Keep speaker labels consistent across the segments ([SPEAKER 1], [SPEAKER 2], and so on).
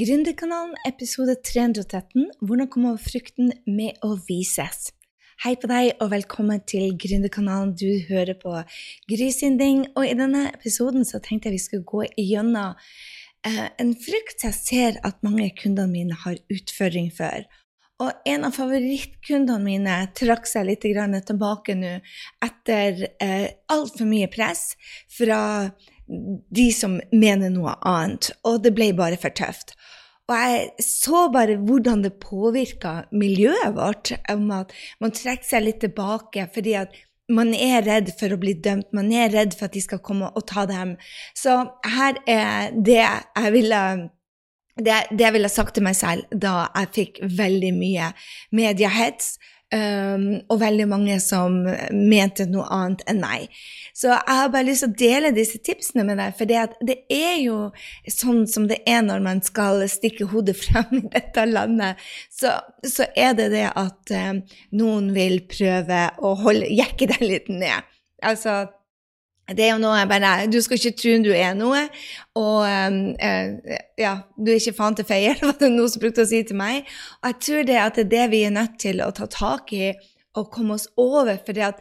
[SPEAKER 1] Gründerkanalen episode 313 Hvordan komme over frykten med å vises. Hei på deg, og velkommen til Gründerkanalen. Du hører på Gry Og i denne episoden så tenkte jeg vi skulle gå igjennom eh, en frukt jeg ser at mange kundene mine har utfordring for. Og en av favorittkundene mine trakk seg litt tilbake nå etter eh, altfor mye press fra de som mener noe annet. Og det ble bare for tøft. Og jeg så bare hvordan det påvirka miljøet vårt, om at man trekker seg litt tilbake fordi at man er redd for å bli dømt, man er redd for at de skal komme og ta dem. Så her er det jeg ville det, det jeg ville sagt til meg selv da jeg fikk veldig mye mediehets, Um, og veldig mange som mente noe annet enn nei. Så jeg har bare lyst til å dele disse tipsene med deg, for det, er jo sånn som det er når man skal stikke hodet frem i dette landet. Så, så er det det at um, noen vil prøve å holde, jekke deg litt ned. Altså det er jo noe jeg bare Du skal ikke tro du er noe. Og uh, ja, du er ikke faen til feier, var det noen som brukte å si til meg. Og jeg tror det at det er det vi er nødt til å ta tak i og komme oss over. For at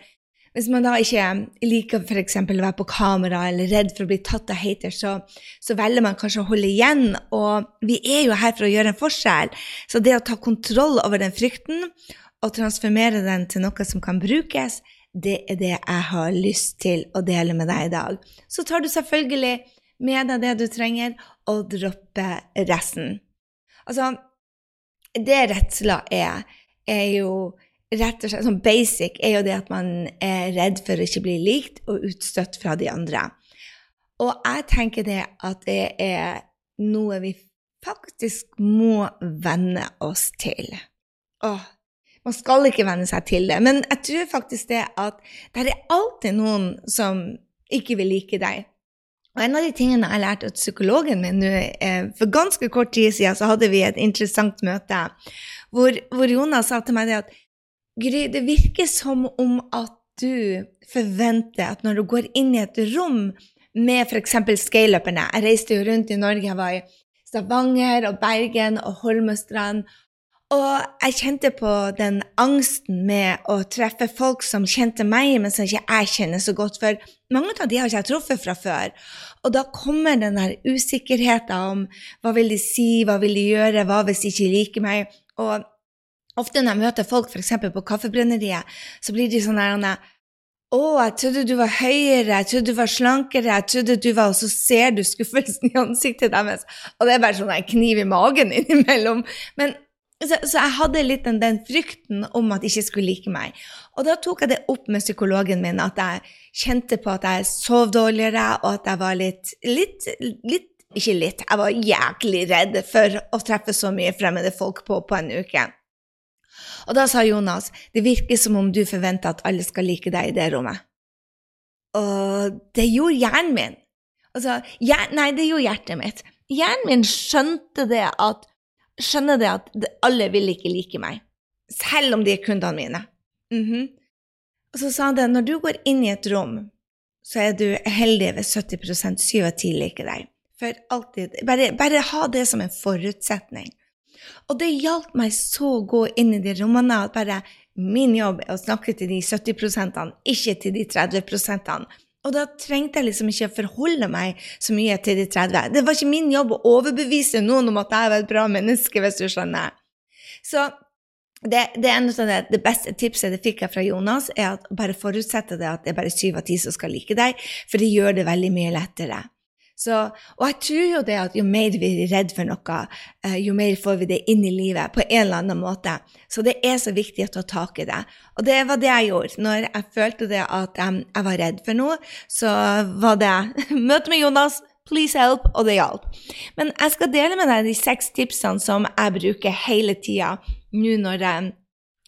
[SPEAKER 1] hvis man da ikke liker f.eks. å være på kamera eller redd for å bli tatt av haters, så, så, velger man kanskje å holde igjen. Og vi er jo her for å gjøre en forskjell. Så det å ta kontroll over den frykten og transformere den til noe som kan brukes, det er det jeg har lyst til å dele med deg i dag. Så tar du selvfølgelig med deg det du trenger, og dropper resten. Altså, det redsla er, er jo rett og slett sånn basic, er jo det at man er redd for å ikke bli likt og utstøtt fra de andre. Og jeg tenker det at det er noe vi faktisk må venne oss til. Åh, man skal ikke venne seg til det. Men jeg tror faktisk det at det er alltid noen som ikke vil like deg. Og en av de tingene jeg lærte av psykologen min nå, eh, for ganske kort tid siden, så hadde vi et interessant møte hvor, hvor Jonas sa til meg det at Gry, det virker som om at du forventer at når du går inn i et rom med f.eks. scaleuperne Jeg reiste jo rundt i Norge, jeg var i Stavanger og Bergen og Holmestrand og jeg kjente på den angsten med å treffe folk som kjente meg, men som ikke jeg kjenner så godt. For mange av de har ikke jeg truffet fra før. Og da kommer den der usikkerheten om hva vil de si, hva vil de gjøre, hva hvis de ikke liker meg? Og ofte når jeg møter folk f.eks. på Kaffebrenneriet, så blir de sånn der å, jeg trodde du var høyere, jeg trodde du var slankere, jeg trodde du var Og så ser du skuffelsen i ansiktet deres, og det er bare sånn en kniv i magen innimellom. Men så, så, jeg hadde litt den, den, frykten om at de ikke skulle like meg. Og da tok jeg det opp med psykologen min, at jeg kjente på at jeg sov dårligere, og at jeg var litt, litt, litt Ikke litt, jeg var jæklig redd for å treffe så mye fremmede folk på, på en uke. Og da sa Jonas det virker som om du forventer at alle skal like deg i det rommet. Og det gjorde hjernen min. Altså, hjer, nei, det gjorde hjertet mitt. Hjernen min skjønte det at skjønner det at alle vil ikke like meg, selv om de er kundene mine. Mm -hmm. Og så sa han det, når du går inn i et rom, så er du heldig ved 70 7 av 10 liker deg. For alltid. Bare, bare, ha det som en forutsetning. Og det hjalp meg så å gå inn i de rommene at bare min jobb er å snakke til de 70% ikke til de 30 og da trengte jeg liksom ikke å forholde meg så mye til de 30. Det var ikke min jobb å overbevise noen om at jeg var et bra menneske, hvis du skjønner. Så det, det, det, det beste tipset jeg fikk fra Jonas, er at bare forutsette det at det er bare syv av ti som skal like deg, for det gjør det veldig mye lettere. Så, og jeg tror jo det at jo mer vi er redd for noe, eh, jo mer får vi det inn i livet på en eller annen måte. Så det er så viktig å ta tak i det. Og det var det jeg gjorde. Når jeg følte det at jeg var redd for noe, så var det møte med Jonas, please help, og det hjalp. Men jeg skal dele med deg de seks tipsene som jeg bruker hele tida nå når jeg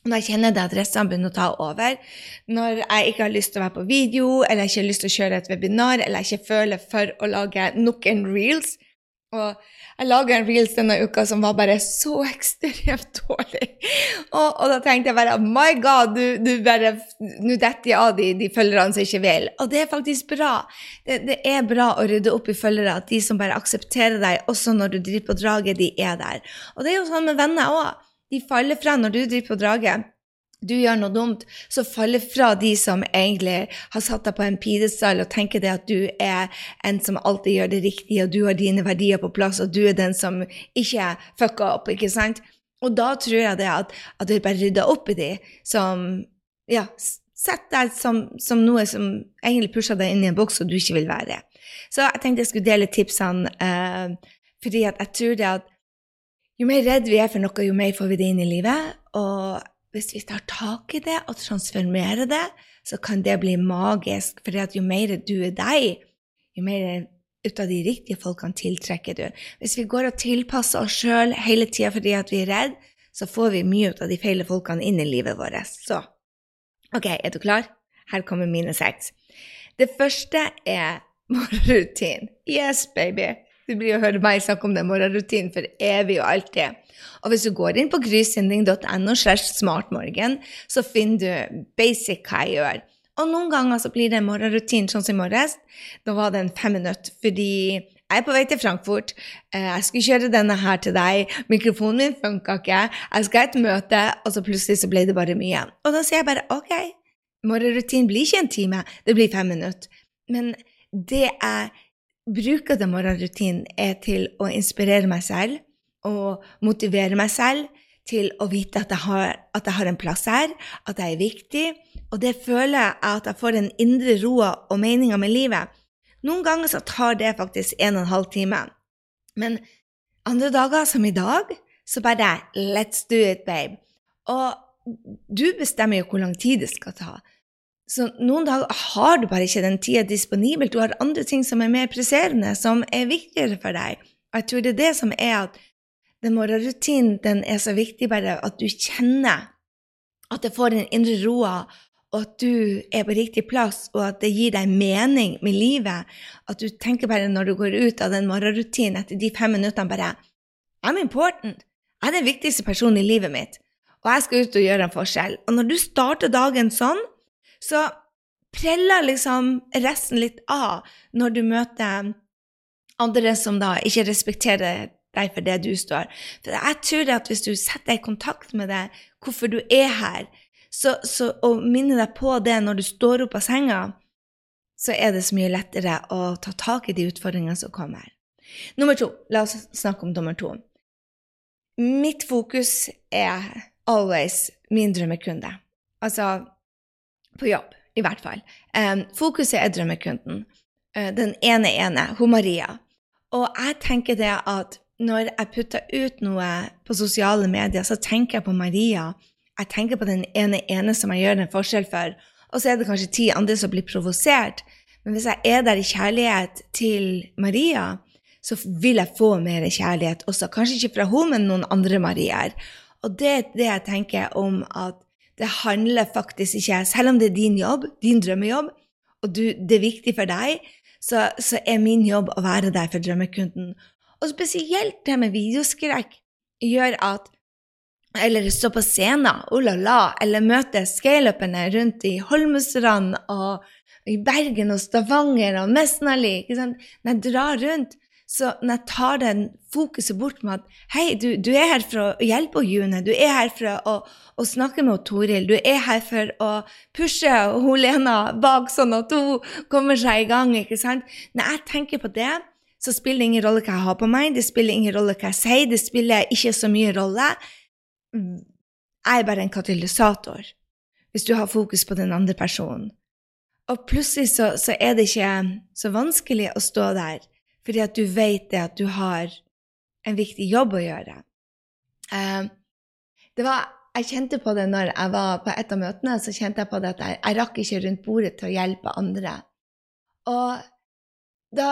[SPEAKER 1] når jeg kjenner det at restene begynner å ta over, når jeg ikke har lyst til å være på video, eller jeg ikke har lyst til å kjøre et webinar, eller jeg ikke føler for å lage nok en reels, Og jeg laga en reels denne uka som var bare så ekstremt dårlig. Og, og da tenkte jeg bare My God, du, du bare Nå detter jeg av de, de følgerne som ikke vil. Og det er faktisk bra. Det, det, er bra å rydde opp i følgere, at de som bare aksepterer deg, også når du driver på draget, de er der. Og det er jo sånn med venner òg. De faller fra når du driver på draget du gjør noe dumt, så faller fra de som egentlig har satt deg på en pidestall og tenker det at du er en som alltid gjør det riktige, og du har dine verdier på plass, og du er den som ikke fucker opp, ikke sant? Og da tror jeg det at, at du bare rydder opp i de som ja, setter deg som, som, noe som egentlig pusher deg inn i en boks og du ikke vil være. Så jeg tenkte jeg skulle dele tipsene, eh, fordi jeg tror det at jo mer redd vi er for noe, jo mer får vi det inn i livet. Og hvis vi tar tak i det og transformerer det, så kan det bli magisk. For jo mer du er deg, jo mer ut av de riktige folkene tiltrekker du. Hvis vi går og tilpasser oss sjøl hele tida fordi vi er redd, så får vi mye ut av de feile folkene inn i livet vårt. Så OK, er du klar? Her kommer mine seks. Det første er morgenrutin. Yes, baby! Du blir å høre meg snakke om den morgenrutinen for evig og alltid. Og hvis du går inn på grysynding.no så finner du basic hva jeg gjør. Og noen ganger så blir det en morgenrutin, sånn som i morges. Da var det en fem minutter, fordi jeg er på vei til Frankfurt. Eh, jeg skulle kjøre denne her til deg. Mikrofonen min funka ikke. Jeg skal ha et møte, og så plutselig så ble det bare mye. Og da sier jeg bare OK, morgenrutin blir ikke en time, det blir fem minutter. Men det jeg bruker den morgenrutinen, er til å inspirere meg selv og motivere meg selv til å vite at jeg, har, at jeg har en plass her, at jeg er viktig. Og det føler jeg at jeg får den indre roa og meninga med livet. Noen ganger så tar det faktisk en og en halv time. Men andre dager, som i dag, så bare Let's do it, babe. Og du bestemmer jo hvor lang tid det skal ta. Så noen dager har du bare ikke den tida disponibel. Du har andre ting som er mer presserende, som er viktigere for deg. Og jeg tror det er det som er at den morgenrutinen den er så viktig, bare at du kjenner at det får en indre roa, og at du er på riktig plass, og at det gir deg mening med livet. At du tenker bare når du går ut av den morgenrutinen etter de fem minuttene bare I'm important. Jeg er den viktigste personen i livet mitt, og jeg skal ut og gjøre en forskjell. Og når du starter dagen sånn, så preller liksom resten litt av når du møter andre som da ikke respekterer deg for det du står. For jeg tror at hvis du setter deg i kontakt med det, hvorfor du er her, så, så, og minner deg på det når du står opp av senga, så er det så mye lettere å ta tak i de utfordringene som kommer. Nummer to. La oss snakke om nummer to. Mitt fokus er always min drømmekunde. Altså, på jobb, i hvert fall. Fokuset er drømmekunden. Uh, den ene ene, hun Maria. Og jeg tenker det at når jeg putter ut noe på sosiale medier, så tenker jeg på Maria. Jeg tenker på den ene ene som jeg gjør en forskjell for. Og så er det kanskje ti andre som blir provosert. Men hvis jeg er der i kjærlighet til Maria, så vil jeg få mer kjærlighet også. Kanskje ikke fra henne, men noen andre Mariaer. Og det er det jeg tenker om at det handler faktisk ikke Selv om det er din jobb, din drømmejobb, og du, det er viktig for deg, så, så, er min jobb å være der for drømmekunden. Og spesielt det med videoskrekk gjør at Eller stå på scenen, oh la la, eller møte scaleupene rundt i Holmestrand og i Bergen og Stavanger og Mesnali. Jeg drar rundt, så når jeg tar den fokuset bort med at hei, du, du er her for å hjelpe June, du er her for å, å snakke med Toril, du er her for å pushe hun Lena bak sånn at hun kommer seg i gang. ikke sant? Når jeg tenker på det, så spiller det ingen rolle hva jeg har på meg, det spiller ingen rolle hva jeg sier, det spiller ikke så mye rolle. Jeg er bare en katalysator hvis du har fokus på den andre personen. Og plutselig så, så er det ikke så vanskelig å stå der fordi at du vet det at du har en viktig jobb å gjøre. Uh, det var, jeg kjente på det når jeg var på et av møtene, så kjente jeg på det at jeg, jeg rakk ikke rundt bordet til å hjelpe andre. Og da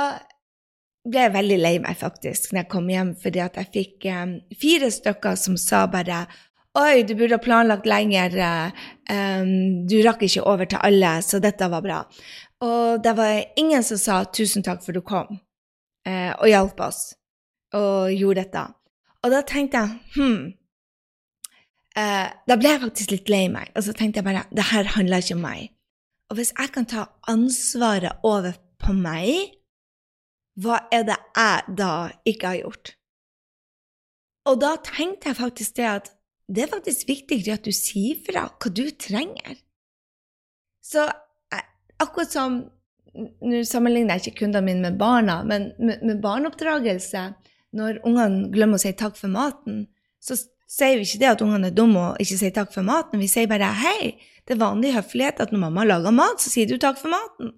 [SPEAKER 1] ble jeg veldig lei meg, faktisk, når jeg kom hjem, fordi at jeg fikk um, fire stykker som sa bare Oi, du burde ha planlagt lenger. Um, du rakk ikke over til alle, så dette var bra. Og det var ingen som sa 'tusen takk for du kom' eh, og hjalp oss. og gjorde dette. Og da tenkte jeg hm, eh, Da ble jeg faktisk litt lei meg. Og så tenkte jeg bare det her handler ikke om meg. Og hvis jeg kan ta ansvaret over på meg, hva er det jeg da ikke har gjort? Og da tenkte jeg faktisk det at det er faktisk viktigere at du sier fra hva du trenger. Så eh, akkurat som Nå sammenligner jeg ikke kundene mine med barna, men med, med barneoppdragelse Når ungene glemmer å si takk for maten, så sier vi ikke det at ungene er dumme og ikke sier takk for maten. Vi sier bare hei, det er vanlig høflighet at når mamma lager mat, så sier du takk for maten.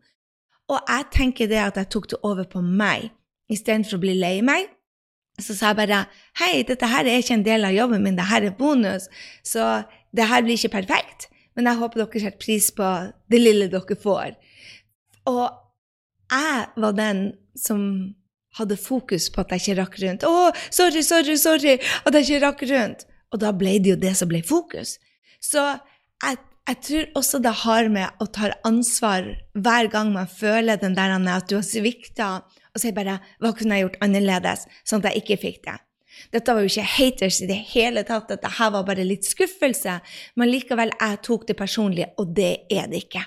[SPEAKER 1] Og jeg tenker det at jeg tok det over på meg istedenfor å bli lei meg. Så sa jeg bare hei, dette her er ikke en del av jobben min, dette er bonus, så det her blir ikke perfekt. Men jeg håper dere setter pris på det lille dere får. Og jeg var den som hadde fokus på at jeg ikke rakk rundt. 'Å, sorry, sorry, sorry at jeg ikke rakk rundt.' Og da ble det jo det som ble fokus. Så jeg, jeg tror også det har med å ta ansvar hver gang man føler den der at du har svikta, og sier bare 'Hva kunne jeg gjort annerledes?' sånn at jeg ikke fikk det. Dette var jo ikke haters i det hele tatt, dette her var bare litt skuffelse, men likevel, jeg tok det personlig, og det er det ikke.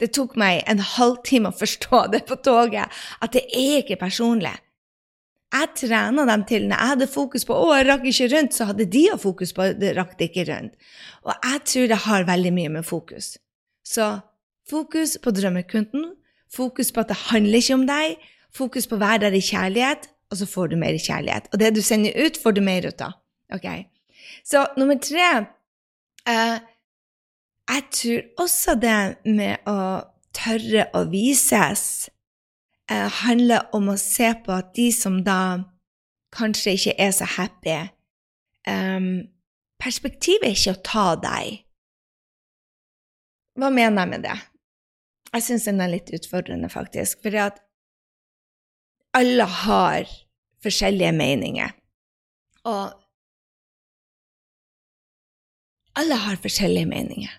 [SPEAKER 1] Det tok meg en halvtime å forstå det på toget, at det er ikke personlig. Jeg trena dem til når jeg hadde fokus på 'å, jeg rakk ikke rundt', så hadde de å fokus på 'det rakk det ikke rundt'. Og jeg tror det har veldig mye med fokus. Så fokus på drømmekunden, fokus på at det handler ikke om deg, fokus på å være der i kjærlighet, og så får du mer kjærlighet. Og det du sender ut, får du mer ut av. Okay? Så nummer tre uh, Jeg tror også det med å tørre å vises eh, handler om å se på at de som da kanskje ikke er så happy um, Perspektivet er ikke å ta deg. Hva mener jeg med det? Jeg syns den er litt utfordrende, faktisk. For at alle har forskjellige meninger. Og alle har forskjellige meninger.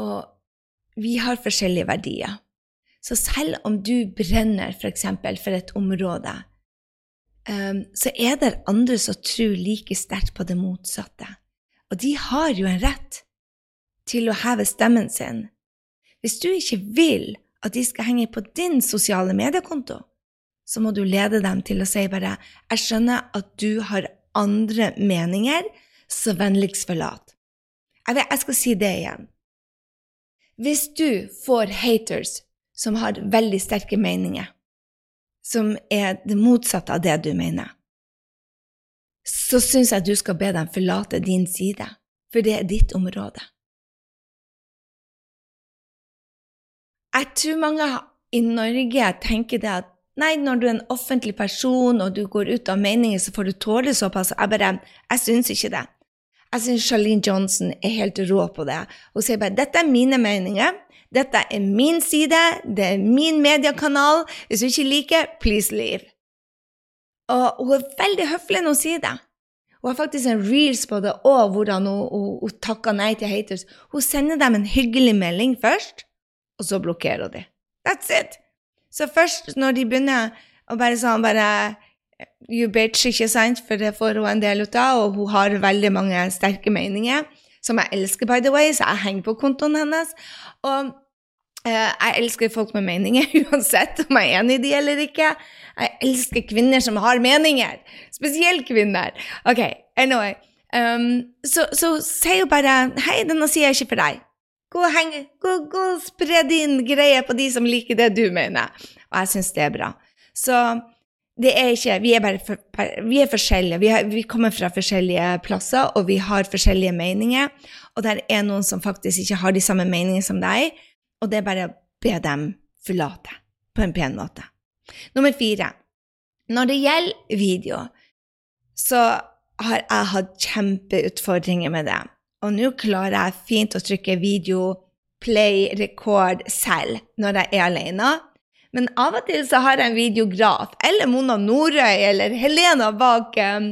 [SPEAKER 1] Og vi har forskjellige verdier. Så selv om du brenner f.eks. For, for et område, um, så er det andre som tror like sterkt på det motsatte. Og de har jo en rett til å heve stemmen sin. Hvis du ikke vil at de skal henge på din sosiale mediekonto, så må du lede dem til å si bare 'Jeg skjønner at du har andre meninger, så vennligst forlat'. Jeg, vet, jeg skal si det igjen. Hvis du får haters som har veldig sterke meninger, som er det motsatte av det du mener, så syns jeg du skal be dem forlate din side, for det er ditt område. Jeg tror mange i Norge tenker det at Nei, når du er en offentlig person og du går ut av meninger, så får du tåle såpass. Jeg bare Jeg syns ikke det. Jeg syns Charlene Johnson er helt rå på det. Hun sier bare 'Dette er mine meninger'. Dette er min side, det er min mediekanal. Hvis du ikke liker, please leave. Og hun er veldig høflig når hun sier det. Hun har faktisk en reels på det òg, hvordan hun, hun, hun takker nei til haters. Hun sender dem en hyggelig melding først, og så blokkerer hun dem. That's it! Så først når de begynner å bare sånn bare You bitch, ikke sant, for det får hun en del ut av, og hun har veldig mange sterke meninger, som jeg elsker, by the way, så jeg henger på kontoen hennes. Og eh, jeg elsker folk med meninger, uansett om jeg er enig i de eller ikke. Jeg elsker kvinner som har meninger, spesielt kvinner. Ok, anyway. Um, så, så sier hun bare 'Hei, denne sier jeg ikke for deg'. Gå og, heng, gå, gå og spre din greie på de som liker det du mener. Og jeg syns det er bra. Så det er ikke Vi er bare for, vi er forskjellige. Vi, har, vi, kommer fra forskjellige plasser, og vi har forskjellige meninger. Og det er noen som faktisk ikke har de samme meningene som deg, og det er bare å be dem forlate på en pen måte. Nummer fire. Når det gjelder video, så har jeg hatt kjempeutfordringer med det. Og nå klarer jeg fint å trykke video, play, record selv når jeg er alene. Men av og til så har jeg en videograf, eller Mona Norøy, eller Helena bak, um,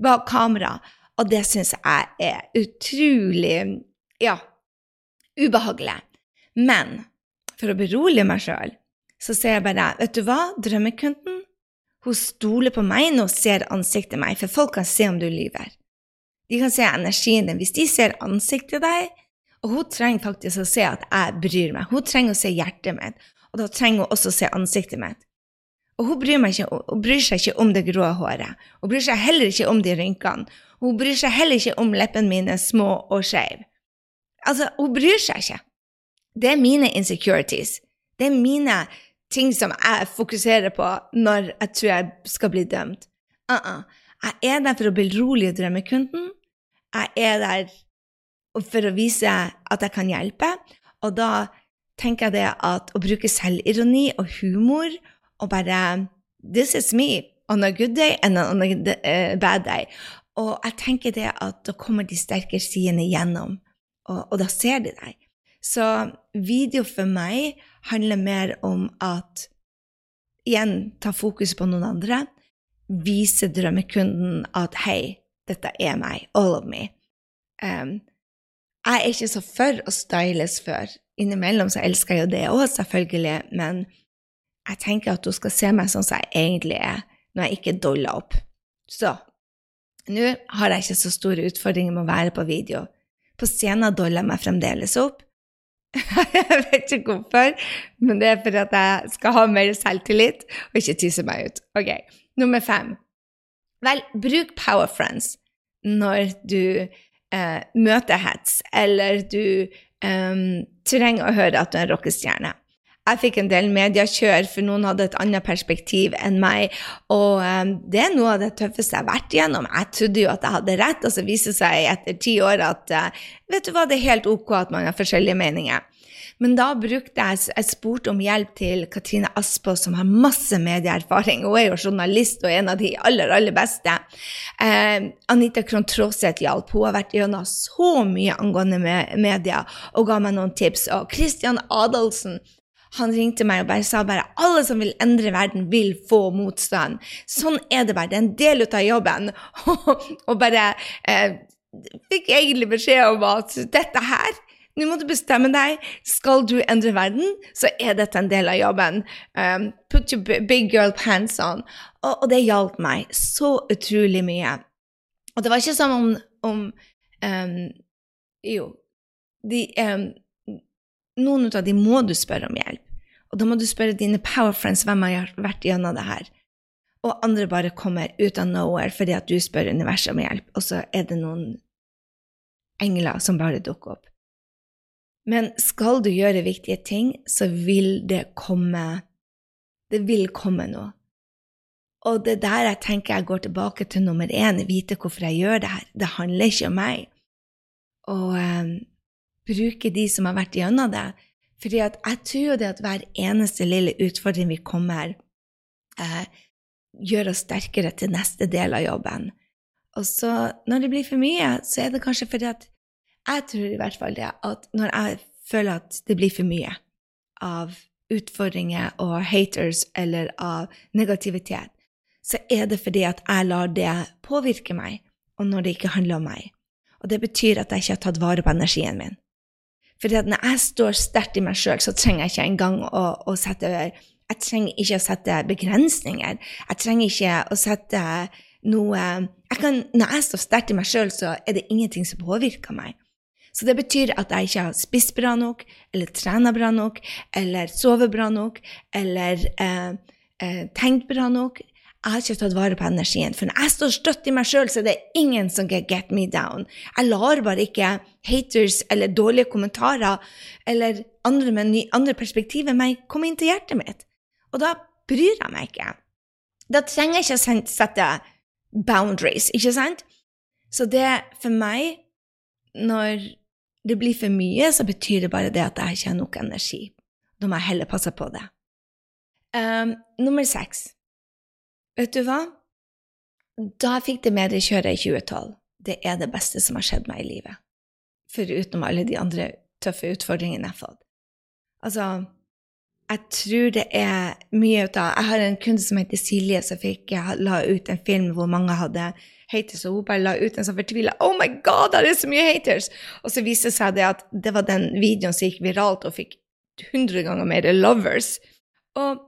[SPEAKER 1] bak kamera. Og det syns jeg er utrolig ja, ubehagelig. Men for å berolige meg sjøl, så sier jeg bare Vet du hva, drømmekunden, hun stoler på meg når hun ser ansiktet meg, for folk kan se om du lyver. De kan se energien din. Hvis de ser ansiktet deg, og hun trenger faktisk å se at jeg bryr meg, hun trenger å se hjertet mitt, og da trenger hun også å se ansiktet mitt. Og hun bryr, ikke, hun bryr, seg ikke om det grå håret. Hun bryr seg heller ikke om de rynkene. Hun bryr seg heller ikke om leppene mine små og skeive. Altså, hun bryr seg ikke. Det er mine insecurities. Det er mine ting som jeg fokuserer på når jeg tror jeg skal bli dømt. Uh -uh. Jeg er der for å berolige drømmekunden. Jeg er der for å vise at jeg kan hjelpe. Og da tenker jeg det at å bruke selvironi og humor og bare This is me on a good day and on a uh, bad day. Og jeg tenker det at da kommer de sterke sidene gjennom, og, og da ser de deg. Så video for meg handler mer om at igjen ta fokus på noen andre. Vise drømmekunden at hei, dette er meg, all of me. Um, jeg er ikke så for å styles før. Innimellom så elsker jeg jo det òg, selvfølgelig, men jeg tenker at hun skal se meg sånn som jeg egentlig er, når jeg ikke doller opp. Så nå har jeg ikke så store utfordringer med å være på video. På scenen doller jeg meg fremdeles opp, jeg vet ikke hvorfor, men det er for at jeg skal ha mer selvtillit og ikke tisse meg ut. Ok, Nummer fem. Vel, bruk Power Friends når du eh, møter hets, eller du eh, trenger å høre at du er en rockestjerne. Jeg fikk en del mediekjør, for noen hadde et annet perspektiv enn meg. Og um, det er noe av det tøffeste jeg har vært igjennom. Jeg trodde jo at jeg hadde rett, og så viser det seg etter ti år at uh, vet du hva, det er helt ok at man har forskjellige meninger. Men da brukte jeg Jeg spurte om hjelp til Katrine Aspå, som har masse medieerfaring. Hun er jo journalist og en av de aller, aller beste. Eh, Anita Krohn Traaseth hjalp. Hun har vært gjennom så mye angående med media og ga meg noen tips. Og Christian Adolfsen han ringte meg og bare sa bare alle som vil endre verden, vil få motstand. Sånn er det bare. Det er en del av jobben. og bare eh, fikk egentlig beskjed om at dette her nå må du bestemme deg. Skal du endre verden, så er dette en del av jobben. Um, put your big girl pants on. Og, og det hjalp meg så utrolig mye. Og det var ikke som om, om um, Jo, de, um, noen av de må du spørre om hjelp. Og da må du spørre dine power friends hvem har vært gjennom det her. Og andre bare kommer ut av nowhere fordi at du spør universet om hjelp, og så er det noen engler som bare dukker opp. Men skal du gjøre viktige ting, så vil det komme Det vil komme noe. Og det er der jeg tenker jeg går tilbake til nummer én, vite hvorfor jeg gjør det her. Det handler ikke om meg. Og um, bruke de som har vært gjennom det, fordi jeg tror jo det at hver eneste lille utfordring vi kommer, eh, gjør oss sterkere til neste del av jobben. Og så, når det blir for mye, så er det kanskje fordi at jeg tror i hvert fall det at når jeg føler at det blir for mye av utfordringer og haters eller av negativitet, så er det fordi at jeg lar det påvirke meg, og når det ikke handler om meg. Og det betyr at jeg ikke har tatt vare på energien min. For når jeg står sterkt i meg sjøl, så trenger jeg ikke engang å, å sette Jeg trenger ikke å sette begrensninger. Jeg trenger ikke å sette noe jeg kan, Når jeg står sterkt i meg sjøl, så er det ingenting som påvirker meg. Så det betyr at jeg ikke har spist bra nok, eller trena bra nok, eller sovet bra nok, eller eh, eh, tenkt bra nok. Jeg har ikke tatt vare på energien. For når jeg står støtt i meg sjøl, så er det ingen som kan get me down. Jeg lar bare ikke haters eller dårlige kommentarer eller andre med ny, andre perspektiver meg komme inn til hjertet mitt. Og da bryr jeg meg ikke. Da trenger jeg ikke å sette boundaries, ikke sant? Så det for meg, når det blir for mye, så betyr det bare det at jeg ikke har nok energi. Da må jeg heller passe på det. Um, nummer seks. Vet du hva? Da jeg fikk det mediekjøret i 2012, det er det beste som har skjedd meg i livet. Foruten alle de andre tøffe utfordringene jeg har fått. Altså, jeg tror det er mye ut av Jeg har en kunde som heter Silje, som fikk la ut en film hvor mange hadde haters, og hun bare la ut en sånn fortvila Oh my God, det er så mye haters! Og så viste det seg det at det var den videoen som gikk viralt og fikk 100 ganger mer lovers. Og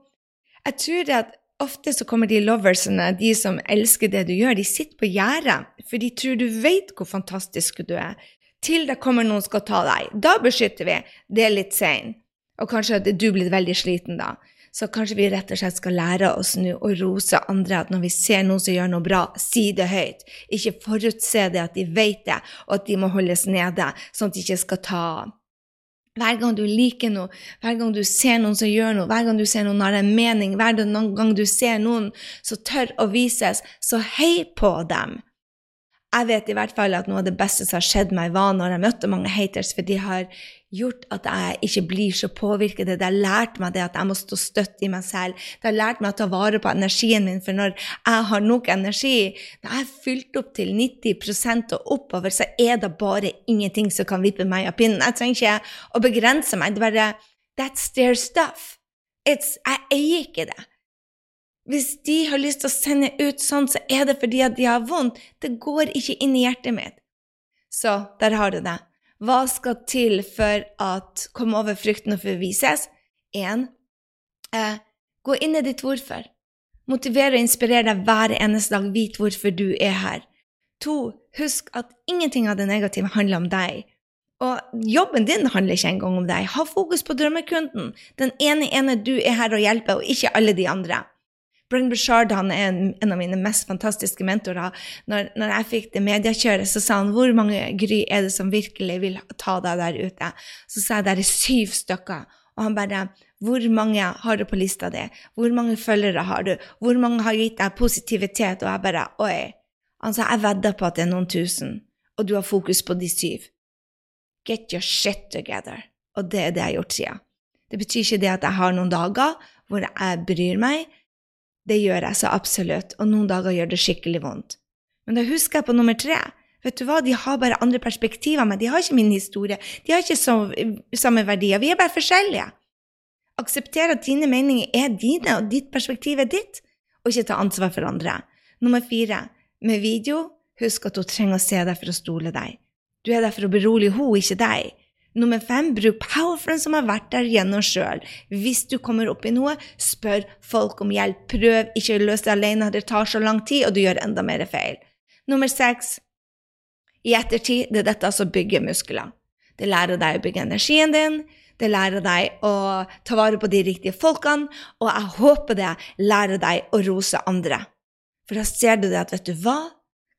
[SPEAKER 1] jeg tror det at ofte så kommer de loversene, de som elsker det du gjør, de sitter på gjerdet, for de tror du vet hvor fantastisk du er. Til det kommer noen skal ta deg. Da beskytter vi. Det er litt sein. Og kanskje du blir veldig sliten da. Så kanskje vi rett og slett skal lære oss nå å rose andre at når vi ser noen som gjør noe bra, si det høyt. Ikke forutse det at de vet det, og at de må holdes nede, sånn at de ikke skal ta. Hver gang du liker noe, hver gang du ser noen som gjør noe, hver gang du ser noen har en mening, hver gang du ser noen som tør å vises, så hei på dem. Jeg vet i hvert fall at noe av det beste som har skjedd meg, var når jeg møtte mange haters, for de har gjort at jeg ikke blir så påvirket. Det har lært meg det at jeg må stå støtt i meg selv. Det har lært meg å ta vare på energien min, for når jeg har nok energi, når jeg er fylt opp til 90% og oppover, så er det bare ingenting som kan vippe meg av pinnen. Jeg trenger ikke å begrense meg. Det er bare That's their stuff. It's, jeg eier ikke det. Hvis de har lyst til å sende ut sånn, så er det fordi at de har vondt. Det går ikke inn i hjertet mitt. Så der har du det. Hva skal til for at komme over frykten og forvises? Én eh, gå inn i ditt hvorfor. Motivere og inspirere deg hver eneste dag. Vit hvorfor du er her. To, husk at ingenting av det negative handler om deg. Og jobben din handler ikke engang om deg. Ha fokus på drømmekunden. Den ene ene du er her og hjelper, og ikke alle de andre. Brenn Bushard han er en, en, av mine mest fantastiske mentorer. Når, når jeg fikk det mediekjøret, så sa han hvor mange Gry er det som virkelig vil ta deg der ute? Så sa jeg det er syv stykker. Og han bare Hvor mange har du på lista di? Hvor mange følgere har du? Hvor mange har gitt deg positivitet? Og jeg bare Oi. Han sa jeg vedder på at det er noen tusen, og du har fokus på de syv. Get your shit together. Og det er det jeg har gjort siden. Det betyr ikke det at jeg har noen dager hvor jeg bryr meg, det gjør jeg så absolutt, og noen dager gjør det skikkelig vondt. Men da husker jeg på nummer tre. Vet du hva, De har bare andre perspektiver, men de har ikke min historie. De har ikke så, samme verdier. Vi er bare forskjellige. Aksepter at dine meninger er dine, og ditt perspektiv er ditt, og ikke ta ansvar for andre. Nummer fire. Med video, husk at hun trenger å se deg for å stole deg. Du er der for å berolige henne, ikke deg. Nummer fem, bruk powerfriend som har vært der gjennom sjøl. Hvis du kommer opp i noe, spør folk om hjelp. Prøv ikke å løse det alene, det tar så lang tid, og du gjør enda mer feil. Nummer seks, i ettertid, det er dette som bygger muskler. Det lærer deg å bygge energien din, det lærer deg å ta vare på de riktige folkene, og jeg håper det lærer deg å rose andre. For da ser du det at, vet du hva,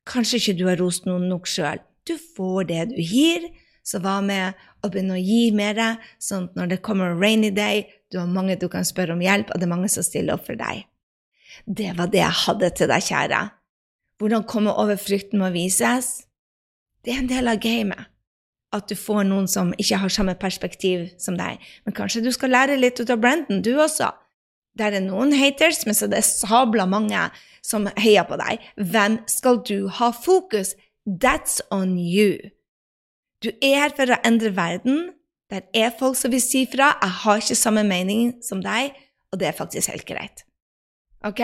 [SPEAKER 1] kanskje ikke du har rost noen nok sjøl. Du får det du gir, så hva med å begynne å gi mer, sånn at når det kommer rainy day, du har mange du kan spørre om hjelp, og det er mange som stiller opp for deg. Det var det jeg hadde til deg, kjære. Hvordan komme over frykten må vises? Det er en del av gamet. At du får noen som ikke har samme perspektiv som deg. Men kanskje du skal lære litt ut av Brendan, du også. Der er noen haters, men så det er sabla mange som heier på deg. Hvem skal du ha fokus? That's on you. Du er her for å endre verden. Der er folk som vil si fra. Jeg har ikke samme mening som deg, og det er faktisk helt greit. Ok?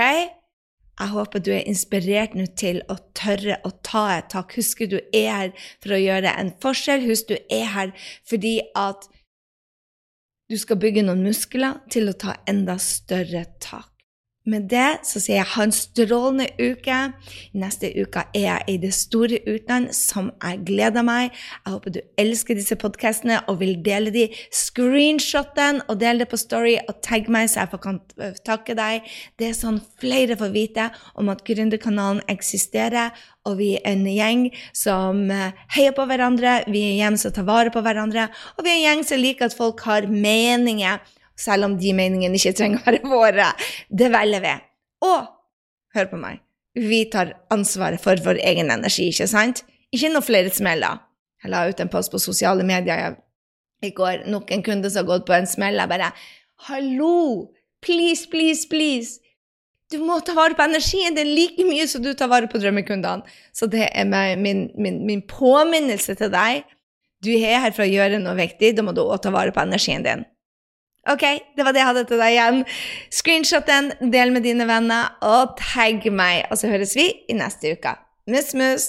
[SPEAKER 1] Jeg håper du er inspirert nå til å tørre å ta et tak. Husk du er her for å gjøre en forskjell. Husk du er her fordi at du skal bygge noen muskler til å ta enda større tak. Med det så sier jeg ha en strålende uke. Neste uke er jeg i det store utland, som jeg gleder meg. Jeg håper du elsker disse podkastene og vil dele de. Screenshot den og del det på Story og tagg meg, så jeg får takke deg. Det er sånn flere får vite om at Gründerkanalen eksisterer, og vi er en gjeng som eh, heier på hverandre, vi er en gjeng som tar vare på hverandre, og vi er en gjeng som liker at folk har meninger selv om de meningene ikke trenger å være våre. Det velger vi. Og hør på meg, vi tar ansvaret for vår egen energi, ikke sant? Ikke noe flere smeller. Jeg la ut en post på sosiale medier i går, nok en kunde som har gått på en smell. Jeg bare Hallo! Please, please, please! Du må ta vare på energien din like mye som du tar vare på drømmekundene. Så det er min, min, min påminnelse til deg. Du er her for å gjøre noe viktig, da må du også ta vare på energien din. Ok, det var det jeg hadde til deg igjen. Screenshot den, del med dine venner, og tagg meg. Og så høres vi i neste uke. Mus, mus.